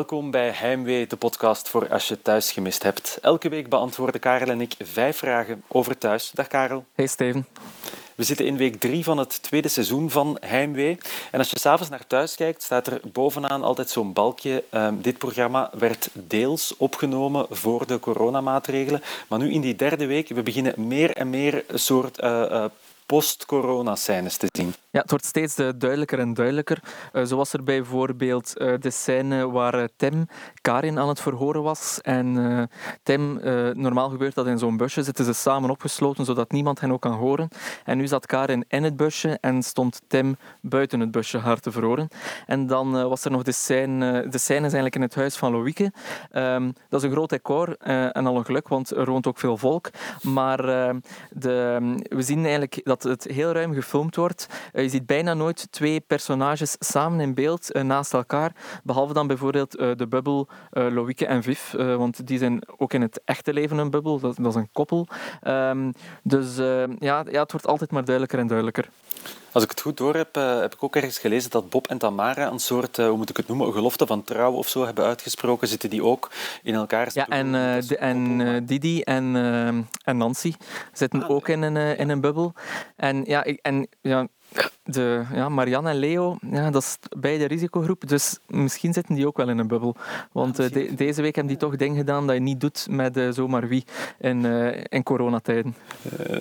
Welkom bij Heimwee, de podcast voor als je thuis gemist hebt. Elke week beantwoorden Karel en ik vijf vragen over thuis. Dag Karel. Hey Steven. We zitten in week drie van het tweede seizoen van Heimwee. En als je s'avonds naar thuis kijkt, staat er bovenaan altijd zo'n balkje. Ehm, dit programma werd deels opgenomen voor de coronamaatregelen. Maar nu in die derde week, we beginnen meer en meer een soort uh, uh, post-corona-scènes te zien. Ja, het wordt steeds uh, duidelijker en duidelijker. Uh, zo was er bijvoorbeeld uh, de scène waar Tim Karin aan het verhoren was. En Tim, normaal gebeurt dat in zo'n busje, zitten ze samen opgesloten zodat niemand hen ook kan horen. En nu zat Karin in het busje en stond Tim buiten het busje haar te verhoren. En dan was er nog de scène, de scène is eigenlijk in het huis van Loïke. Um, dat is een groot decor en al een geluk, want er woont ook veel volk. Maar de, we zien eigenlijk dat het heel ruim gefilmd wordt. Je ziet bijna nooit twee personages samen in beeld naast elkaar. Behalve dan bijvoorbeeld de bubbel uh, Loïke en Viv. want die zijn ook in het echte leven een bubbel. Dat, dat is een koppel. Um, dus ja, ja, het wordt altijd maar duidelijker en duidelijker. Als ik het goed door heb, uh, heb ik ook ergens gelezen dat Bob en Tamara een soort, hoe moet ik het noemen, een gelofte van trouw of zo hebben uitgesproken. Zitten die ook in elkaar? Ja, en, uh, de, en Didi en, en Nancy zitten ah, ook in een, in een bubbel. En ja, ik, en, ja de, ja, Marianne en Leo, ja, dat is beide risicogroep, dus misschien zitten die ook wel in een bubbel. Want ja, de, deze week hebben die toch dingen gedaan dat je niet doet met uh, zomaar wie in, uh, in coronatijden.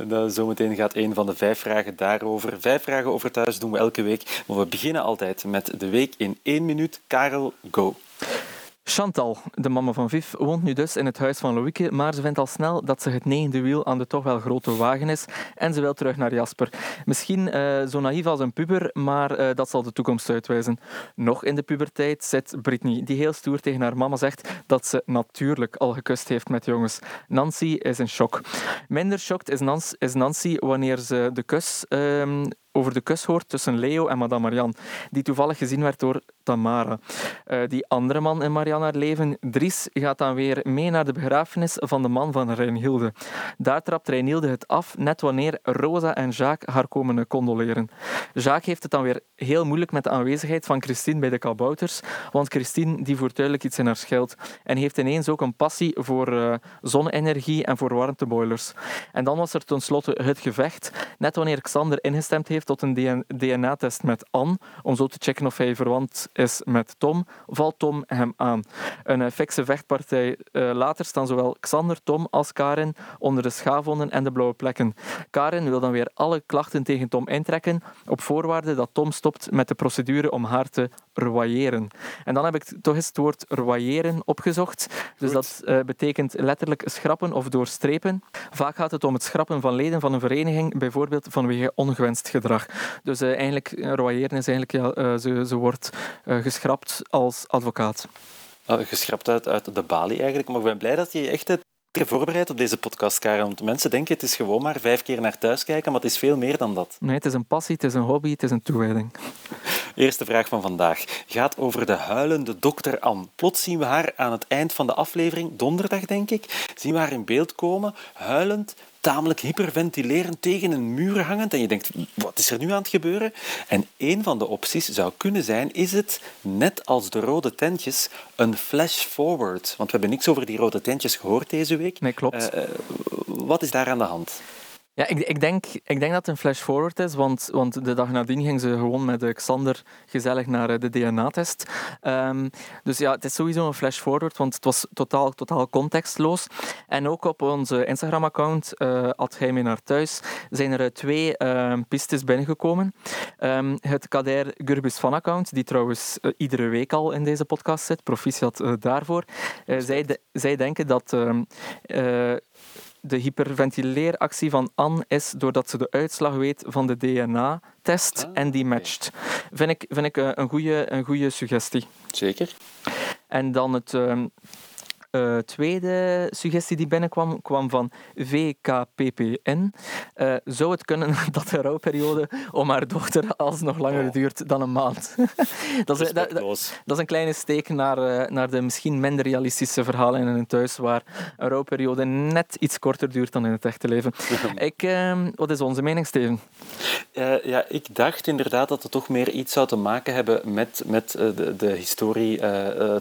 Uh, zometeen gaat een van de vijf vragen daarover. Vijf vragen over thuis doen we elke week, maar we beginnen altijd met de week in één minuut. Karel, go! Chantal, de mama van Viv, woont nu dus in het huis van Loïke, maar ze vindt al snel dat ze het negende wiel aan de toch wel grote wagen is en ze wil terug naar Jasper. Misschien uh, zo naïef als een puber, maar uh, dat zal de toekomst uitwijzen. Nog in de puberteit zit Britney, die heel stoer tegen haar mama zegt dat ze natuurlijk al gekust heeft met jongens. Nancy is in shock. Minder shocked is, Nancy wanneer ze de kus... Uh, over de kus hoort tussen Leo en Madame Marianne, die toevallig gezien werd door Tamara. Uh, die andere man in Marianne haar leven, Dries, gaat dan weer mee naar de begrafenis van de man van Reinhilde. Daar trapt Reinhilde het af, net wanneer Rosa en Jacques haar komen condoleren. Jacques heeft het dan weer heel moeilijk met de aanwezigheid van Christine bij de kabouters, want Christine die voert duidelijk iets in haar schild en heeft ineens ook een passie voor uh, zonne-energie en voor warmteboilers. En dan was er tenslotte het gevecht, net wanneer Xander ingestemd heeft tot een DNA-test met Anne, om zo te checken of hij verwant is met Tom, valt Tom hem aan. Een uh, fikse vechtpartij uh, later staan zowel Xander, Tom als Karin onder de schaafwonden en de blauwe plekken. Karin wil dan weer alle klachten tegen Tom intrekken, op voorwaarde dat Tom stopt met de procedure om haar te royeren. En dan heb ik toch eens het woord royeren opgezocht. Dus dat uh, betekent letterlijk schrappen of doorstrepen. Vaak gaat het om het schrappen van leden van een vereniging, bijvoorbeeld vanwege ongewenst gedrag. Dus uh, eigenlijk, royeren is eigenlijk, ja, ze, ze wordt geschrapt als advocaat. geschrapt uit, uit de balie eigenlijk. Maar ik ben blij dat je echt het voorbereid op deze podcast, Karen. Want mensen denken het is gewoon maar vijf keer naar thuis kijken, maar het is veel meer dan dat. Nee, het is een passie, het is een hobby, het is een toewijding. Eerste vraag van vandaag gaat over de huilende dokter Anne. Plots zien we haar aan het eind van de aflevering, donderdag denk ik, zien we haar in beeld komen, huilend, tamelijk hyperventilerend tegen een muur hangend en je denkt, wat is er nu aan het gebeuren? En een van de opties zou kunnen zijn, is het, net als de rode tentjes, een flash forward? Want we hebben niks over die rode tentjes gehoord deze week. Nee, klopt. Uh, uh, wat is daar aan de hand? Ja, ik, ik, denk, ik denk dat het een flash-forward is, want, want de dag nadien ging ze gewoon met Xander gezellig naar eh, de DNA-test. Um, dus ja, het is sowieso een flash-forward, want het was totaal, totaal contextloos. En ook op onze Instagram-account, uh, mij naar thuis, zijn er twee uh, pistes binnengekomen. Um, het Kader Gurbis fan-account, die trouwens iedere week al in deze podcast zit, proficiat daarvoor. zij, zij denken dat ehm, de hyperventileeractie van Anne is doordat ze de uitslag weet van de DNA-test ah, en die matcht. Vind ik, vind ik een goede een goede suggestie. Zeker. En dan het... Uh, uh, tweede suggestie die binnenkwam, kwam van VKPPN. Uh, zou het kunnen dat de rouwperiode om haar dochter alsnog langer oh. duurt dan een maand? dat, is, dat, dat, is een kleine steek naar, uh, naar de misschien minder realistische verhalen in een thuis, waar een rouwperiode net iets korter duurt dan in het echte leven. ik, ehm, wat is onze mening, Steven? ja, ik dacht inderdaad dat het toch meer iets zou te maken hebben met, met de, de historie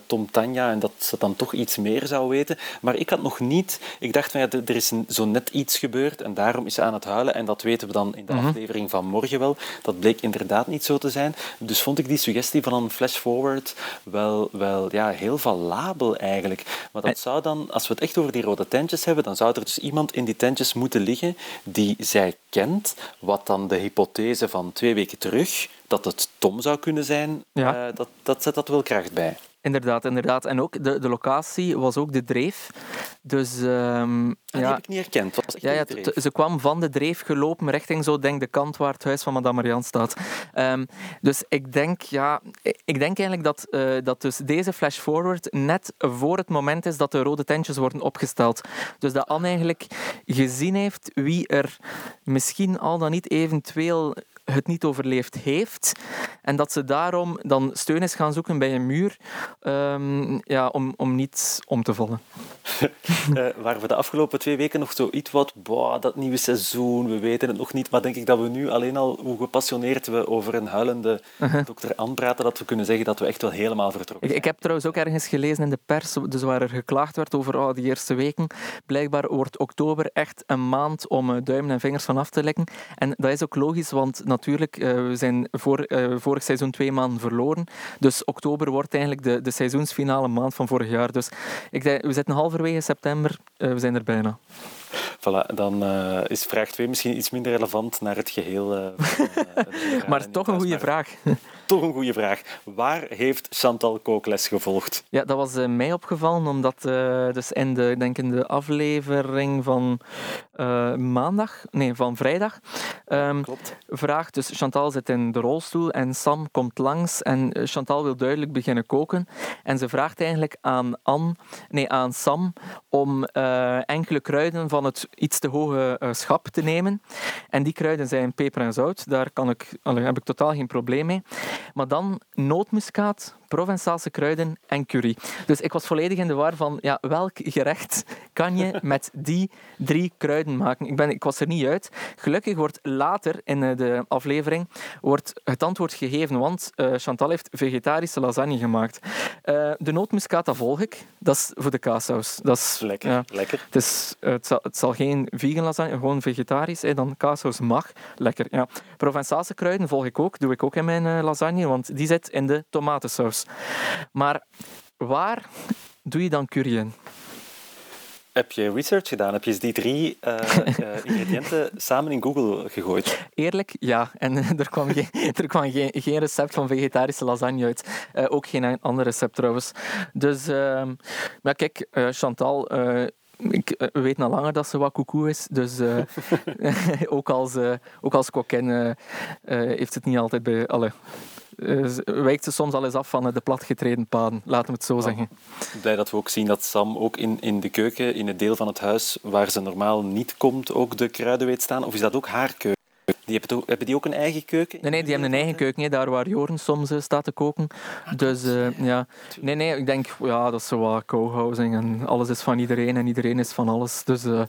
Tom Tanja en dat ze dan toch iets meer zou weten. Maar ik had nog niet... Ik dacht van ja, er is zo net iets gebeurd en daarom is ze aan het huilen. En dat weten we dan in de mhm. aflevering van morgen wel. Dat bleek inderdaad niet zo te zijn. Dus vond ik die suggestie van een flash-forward wel, wel ja, heel valabel eigenlijk. Maar dat zou dan, als we het echt over die rode tentjes hebben, dan zou er dus iemand in die tentjes moeten liggen die zij kent, wat dan de hypothese van twee weken terug dat het Tom zou kunnen zijn, ja. uh, dat, dat zet dat wel kracht bij. Inderdaad, inderdaad. En ook de, de locatie was ook de dreef. Dus, um, ja, heb ik niet herkend. was echt ja, ja, ze kwam van de dreef gelopen richting zo, denk de kant waar het huis van Madame Marianne staat. Um, dus ik denk, ja, ik denk eigenlijk dat, uh, dat dus deze flash-forward net voor het moment is dat de rode tentjes worden opgesteld. Dus dat Anne eigenlijk gezien heeft wie er misschien al dan niet eventueel het niet overleefd heeft. En dat ze daarom dan steun is gaan zoeken bij een muur um, ja, om, om niet om te vallen. uh, waar we de afgelopen twee weken nog zoiets wat, boah, dat nieuwe seizoen, we weten het nog niet, maar denk ik dat we nu alleen al, hoe gepassioneerd we over een huilende uh-huh. dokter Anne praten, dat we kunnen zeggen dat we echt wel helemaal vertrokken zijn. Ik, ik, heb trouwens ook ergens gelezen in de pers, dus waar er geklaagd werd over oh, die eerste weken, blijkbaar wordt oktober echt een maand om uh, duimen en vingers van af te lekken. En dat is ook logisch, want natuurlijk, uh, we zijn voor, uh, vorig seizoen twee maanden verloren, dus oktober wordt eigenlijk de, de seizoensfinale maand van vorig jaar. Dus ik denk, we zitten halverwege september. Uh, we zijn er bijna. Voilà, dan uh, is vraag 2 misschien iets minder relevant naar het geheel. Uh, van, maar toch een goede vraag. toch een goede vraag. Waar heeft Chantal kookles gevolgd? Ja, dat was mij opgevallen, omdat dus in de, denk in de aflevering van maandag, nee, van vrijdag, um, Klopt. vraagt dus Chantal zit in de rolstoel en Sam komt langs en Chantal wil duidelijk beginnen koken. En ze vraagt eigenlijk aan, Anne, nee, aan Sam om enkele kruiden van het iets te hoge uh, schap te nemen. En die kruiden zijn peper en zout. Daar kan ik, heb ik totaal geen probleem mee. Maar dan nootmuskaat, Provençaalse kruiden en curry. Dus ik was volledig in de war van ja, welk gerecht kan je met die drie kruiden maken. Ik, ben, ik was er niet uit. Gelukkig wordt later in eh, de aflevering wordt het antwoord gegeven, want uh, Chantal heeft vegetarische lasagne gemaakt. Uh, de nootmuskaat, dat volg ik. Dat is voor de kaassaus. Dat is, lekker, ja, lekker. Het, is, het, zal, het zal geen vegan lasagne, gewoon vegetarisch. Hè, dan kaassaus mag. Lekker, ja. Provençaalse kruiden volg ik ook. Doe ik ook in mijn lasagne, want die zit in de tomatensaus. Maar waar doe je dan curry in? Heb je research gedaan? Heb je die drie uh, uh, ingrediënten samen in Google gegooid? Eerlijk, ja. En er kwam, geen, er kwam geen, geen recept van vegetarische lasagne uit. Uh, ook geen ander recept trouwens. Dus, ehm, maar kijk, Chantal ik weet al langer dat ze wat koekoe is, dus uh, ook als, uh, ook als kokin uh, heeft het niet altijd bij alle wijkt ze soms al eens af van de platgetreden paden, laten we het zo zeggen. Blij dat we ook zien dat Sam ook in, in de keuken, in het deel van het huis waar ze normaal niet komt, ook de kruiden weet staan. Of is dat ook haar keuken? Die hebben, hebben, die ook een eigen keuken? Nee, nee die hebben een eigen keuken, hè, daar waar Joren soms uh, staat te koken. Ah, dus uh, ja, nee, nee, ik denk, ja, dat is zo wat co-housing en alles is van iedereen en iedereen is van alles. Dus uh,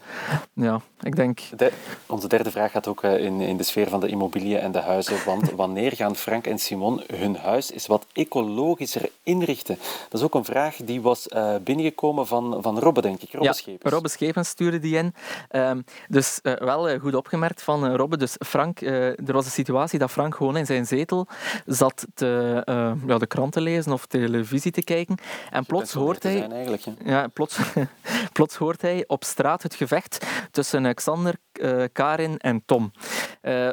ja, ik denk... De, onze derde vraag gaat ook in, in de sfeer van de immobiliën en de huizen. Want wanneer gaan Frank en Simon hun huis eens wat ecologischer inrichten? Dat is ook een vraag die was binnengekomen van, van Robbe, denk ik. Robbe ja, Schepens. Robbe Schepens stuurde die in. Ehm, dus wel goed opgemerkt van Robbe. Dus Frank, uh, er was een situatie dat Frank gewoon in zijn zetel zat te, uh, ja, de krant te lezen of televisie te kijken. En plots hoort hij... Ja, plots, plots hoort hij op straat het gevecht tussen Xander, uh, Karin en Tom.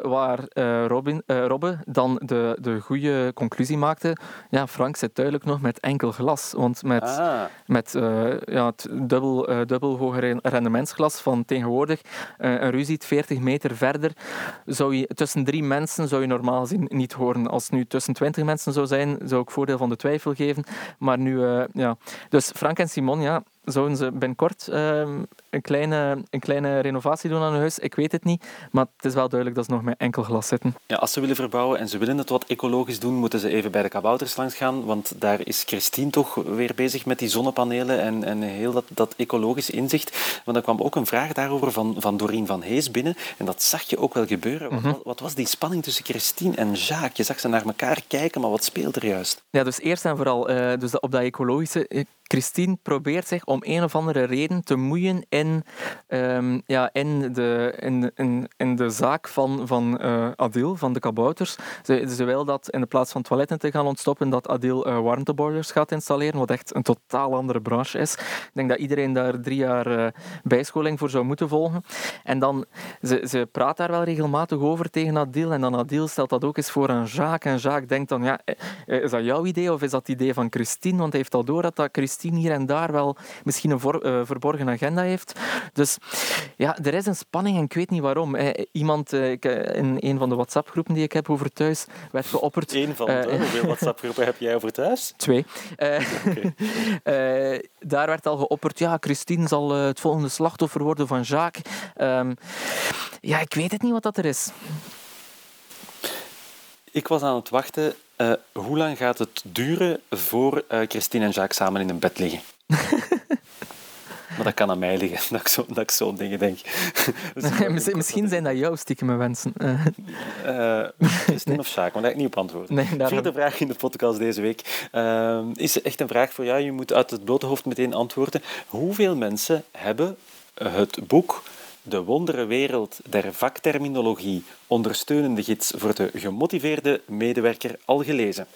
waar Robin, Robbe dan de, de goede conclusie maakte. Ja, Frank zit duidelijk nog met enkel glas. Want met, ah. met ja, het dubbel, dubbel hoger rendementsglas van tegenwoordig, een ruzie 40 meter verder, zou je, tussen drie mensen zou je normaal gezien niet horen. Als het nu tussen twintig mensen zou zijn, zou ik voordeel van de twijfel geven. Maar nu, ja. Dus Frank en Simon, ja, zouden ze binnenkort ehm, een, kleine, een kleine renovatie doen aan hun huis? Ik weet het niet, maar het is wel duidelijk dat ze nog met enkel glas zitten. Ja, als ze willen verbouwen en ze willen het wat ecologisch doen, moeten ze even bij de kabouters langs gaan, want daar is Christine toch weer bezig met die zonnepanelen en, en heel dat, dat ecologische inzicht. Want er kwam ook een vraag daarover van, van Doreen van Hees binnen en dat zag je ook wel gebeuren. Wat, Mhm. wat was die spanning tussen Christine en Jacques? Je zag ze naar elkaar kijken, maar wat speelt er juist? Ja, dus eerst en vooral eh, dus op dat ecologische. Christine probeert zich om een of andere reden te moeien in, ehm, ja, in, de, in, in, in de zaak van, van eh, Adil, van de kabouters. Ze, ze wil dat in de plaats van toiletten te gaan ontstoppen, dat Adil eh, warmteboilers gaat installeren, wat echt een totaal andere branche is. Ik denk dat iedereen daar drie jaar eh, bijscholing voor zou moeten volgen. En dan, ze, ze praat daar wel regelmatig over tegen Adil. En dan Adil stelt dat ook eens voor aan Jacques. En Jacques denkt dan, ja, is dat jouw idee of is dat het idee van Christine? Want hij heeft al door dat, dat Christine hier en daar wel misschien een voor- eh, verborgen agenda heeft. Dus ja, er is een spanning en ik weet niet waarom. Eh, Iemand eh, eh, in een van de WhatsApp-groepen die ik heb over thuis werd geopperd. Eén van de hoeveel WhatsApp-groepen heb jij over thuis? Twee. Daar werd al geopperd, ja, Christine zal het volgende slachtoffer worden van Jacques. Ehm, ja, ik weet het niet wat dat er is. Ik was aan het wachten. eh, hoe lang gaat het duren voor eh, Christine en Jacques samen in een bed liggen? maar dat kan aan mij liggen, dat ik, zo, dat ik zo'n dingen denk. Dus Misschien- zijn dat jouw stiekeme wensen. Eh, Christine of Jacques, maar daar ga ik niet op antwoorden. nee, Vierde vraag in de podcast deze week. Is echt een vraag voor jou. Je moet uit het blote hoofd meteen antwoorden. Hoeveel mensen hebben het boek De wondere wereld der vakterminologie ondersteunende gids voor de gemotiveerde medewerker al gelezen?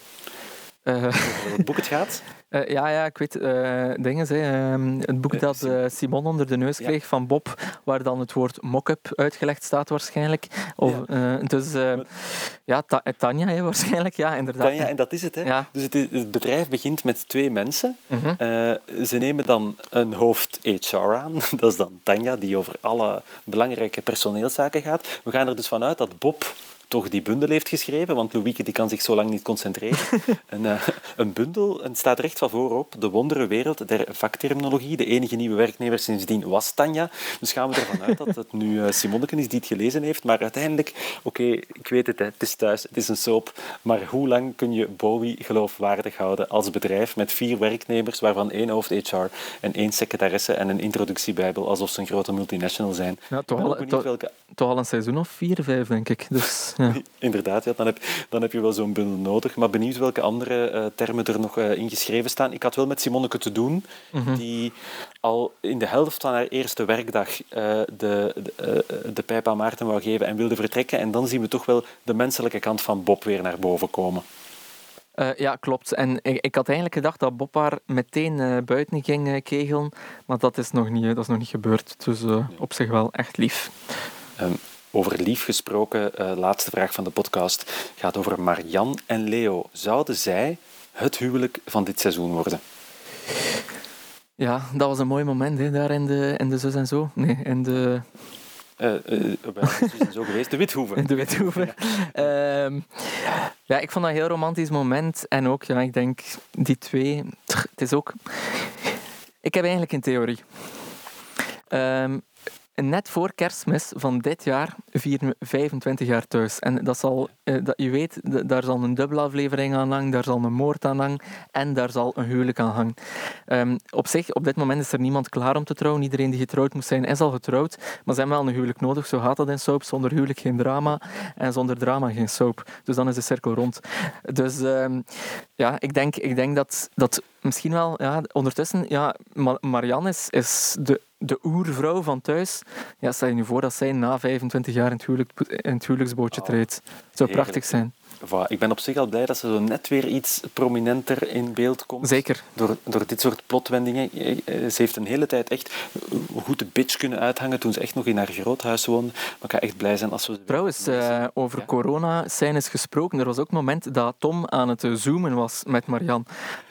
Eh, Over welk boek het gaat? eh, ja, ja, ik weet eh, dingen. Hè. Ehm, het boek dat Simon. Simon onder de neus Ja. kreeg van Bob, waar dan het woord mock-up uitgelegd staat waarschijnlijk. Of, dus ja, Ta- Tanja hè, waarschijnlijk, ja, inderdaad. Tanja, en dat is het. Hè? Ja. Dus het, het bedrijf begint met twee mensen. Mhm. Ze nemen dan een hoofd HR aan. Dat is dan Tanja, die over alle belangrijke personeelszaken gaat. We gaan er dus vanuit dat Bob toch die bundel heeft geschreven, want Louieke die kan zich zo lang niet concentreren. een, eh, een bundel, en staat recht van voorop, de wondere wereld der vakterminologie. De enige nieuwe werknemer sindsdien was Tanja. Dus gaan we ervan uit dat het nu Simonneke is die het gelezen heeft. Maar uiteindelijk, oké, ik weet het, hè, het is thuis, het is een soap. Maar hoe lang kun je Bowie geloofwaardig houden als bedrijf met vier werknemers, waarvan één hoofd HR en één secretaresse en een introductiebijbel, alsof ze een grote multinational zijn? Ja, toch al, welke toch al een seizoen of vier, vijf, denk ik. Dus, ja. Inderdaad, ja, dan, heb, dan heb je wel zo'n bundel nodig. Maar benieuwd welke andere eh, termen er nog eh, in geschreven staan. Ik had wel met Simonneke te doen, Mhm. die al in de helft van haar eerste werkdag eh, de, de, de pijp aan Maarten wou geven en wilde vertrekken. En dan zien we toch wel de menselijke kant van Bob weer naar boven komen. Ja, klopt. En ik, ik had eigenlijk gedacht dat Bob haar meteen buiten ging kegelen, maar dat is nog niet, dat is nog niet gebeurd. Dus op zich wel echt lief. Ehm, over lief gesproken, eh laatste vraag van de podcast gaat over Marianne en Leo. Zouden zij het huwelijk van dit seizoen worden? Ja, dat was een mooi moment hè, daar in de, in de zus en zo. Nee, in de, het is zo geweest. De Withoeven. de Withoeven. Ehm, ja, ik vond dat een heel romantisch moment. En ook, ja, ik denk, die twee... Het is ook... Ik heb eigenlijk een theorie. Ehm, net voor kerstmis van dit jaar vieren we 25 jaar thuis. En dat zal, eh, dat, je weet, daar zal een dubbele aflevering aan hangen, daar zal een moord aan hangen en daar zal een huwelijk aan hangen. Ehm, op zich, op dit moment is er niemand klaar om te trouwen. Iedereen die getrouwd moet zijn, is al getrouwd. Maar ze hebben wel een huwelijk nodig. Zo gaat dat in soap. Zonder huwelijk geen drama en zonder drama geen soap. Dus dan is de cirkel rond. Dus ehm, ja, ik denk, ik denk dat, dat misschien wel... Ja, ondertussen, ja, Ma- Marianne is, is de, de oervrouw van thuis. Ja, stel je nu voor dat zij na 25 jaar in het, huwelijk, in het huwelijksbootje Oh, treedt. Het zou prachtig zijn. Voilà, ik ben op zich al blij dat ze zo net weer iets prominenter in beeld komt. Zeker. Door, door dit soort plotwendingen. Eh, eh, Ze heeft een hele tijd echt goed de bitch kunnen uithangen toen ze echt nog in haar groothuis woonde. Maar ik ga echt blij zijn als we... ze Trouwens, eh, over Ja. corona-scènes gesproken. Er was ook een moment dat Tom aan het eh, zoomen was met Marianne.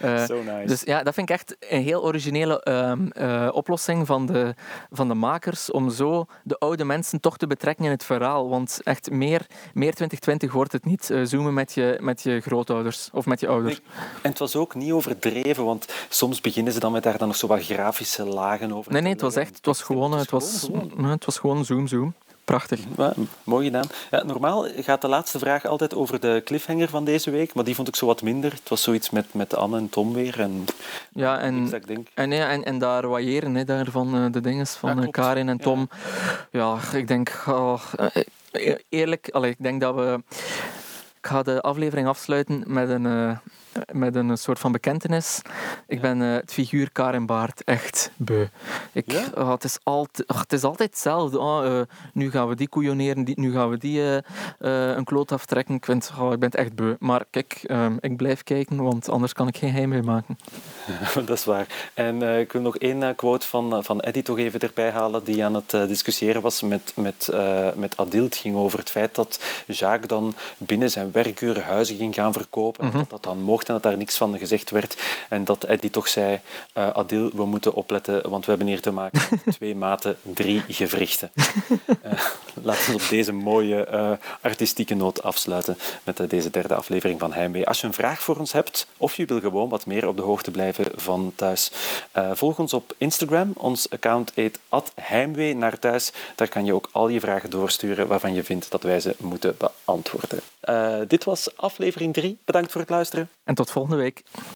Uh, so nice. Dus ja, dat vind ik echt een heel originele ehm, uh, oplossing van de, van de makers om zo de oude mensen toch te betrekken in het verhaal. Want echt meer, meer 2020 wordt het niet. Met je, met je grootouders of met je ouders. En het was ook niet overdreven, want soms beginnen ze dan met daar dan nog zo wat grafische lagen over Nee, nee, het was echt, het was gewoon, het was, gewoon, het was gewoon zoom, zoom. Prachtig. Ja, mooi gedaan. Ja, normaal gaat de laatste vraag altijd over de cliffhanger van deze week, maar die vond ik zo wat minder. Het was zoiets met, met Anne en Tom weer. En, ja, en, denk. En, ja, en, en daar waaieren hè, daar van uh, de dinges van ja, Karin en Tom. Ja, ja ik denk... Oh, eerlijk, allee, ik denk dat we... Ik ga de aflevering afsluiten met een... Met een soort van bekentenis. Ik ben uh, het figuur Karin Baart echt beu. Ik, ja? het, is altijd, oh, het is altijd hetzelfde. Oh, uh, nu gaan we die koeioneren, die, nu gaan we die uh, een kloot aftrekken. Ik, vind, oh, ik ben het echt beu. Maar kijk, ehm, ik blijf kijken, want anders kan ik geen geheim mee maken. dat is waar. En ik wil nog één quote van, van Eddie toch even erbij halen, die aan het discussiëren was met, met, met Adil. Het ging over het feit dat Jacques dan binnen zijn werkuren huizen ging gaan verkopen. Mm -hmm. Dat dat dan mocht en dat daar niks van gezegd werd. En dat Eddie toch zei, uh, Adil, we moeten opletten, want we hebben hier te maken met twee maten, drie gewrichten. Uh, laten we op deze mooie uh, artistieke noot afsluiten met deze derde aflevering van Heimwee. Als je een vraag voor ons hebt, of je wil gewoon wat meer op de hoogte blijven van thuis, volg ons op Instagram. Ons account heet Heimwee naar thuis. Daar kan je ook al je vragen doorsturen waarvan je vindt dat wij ze moeten beantwoorden. Dit was aflevering 3. Bedankt voor het luisteren. En tot volgende week.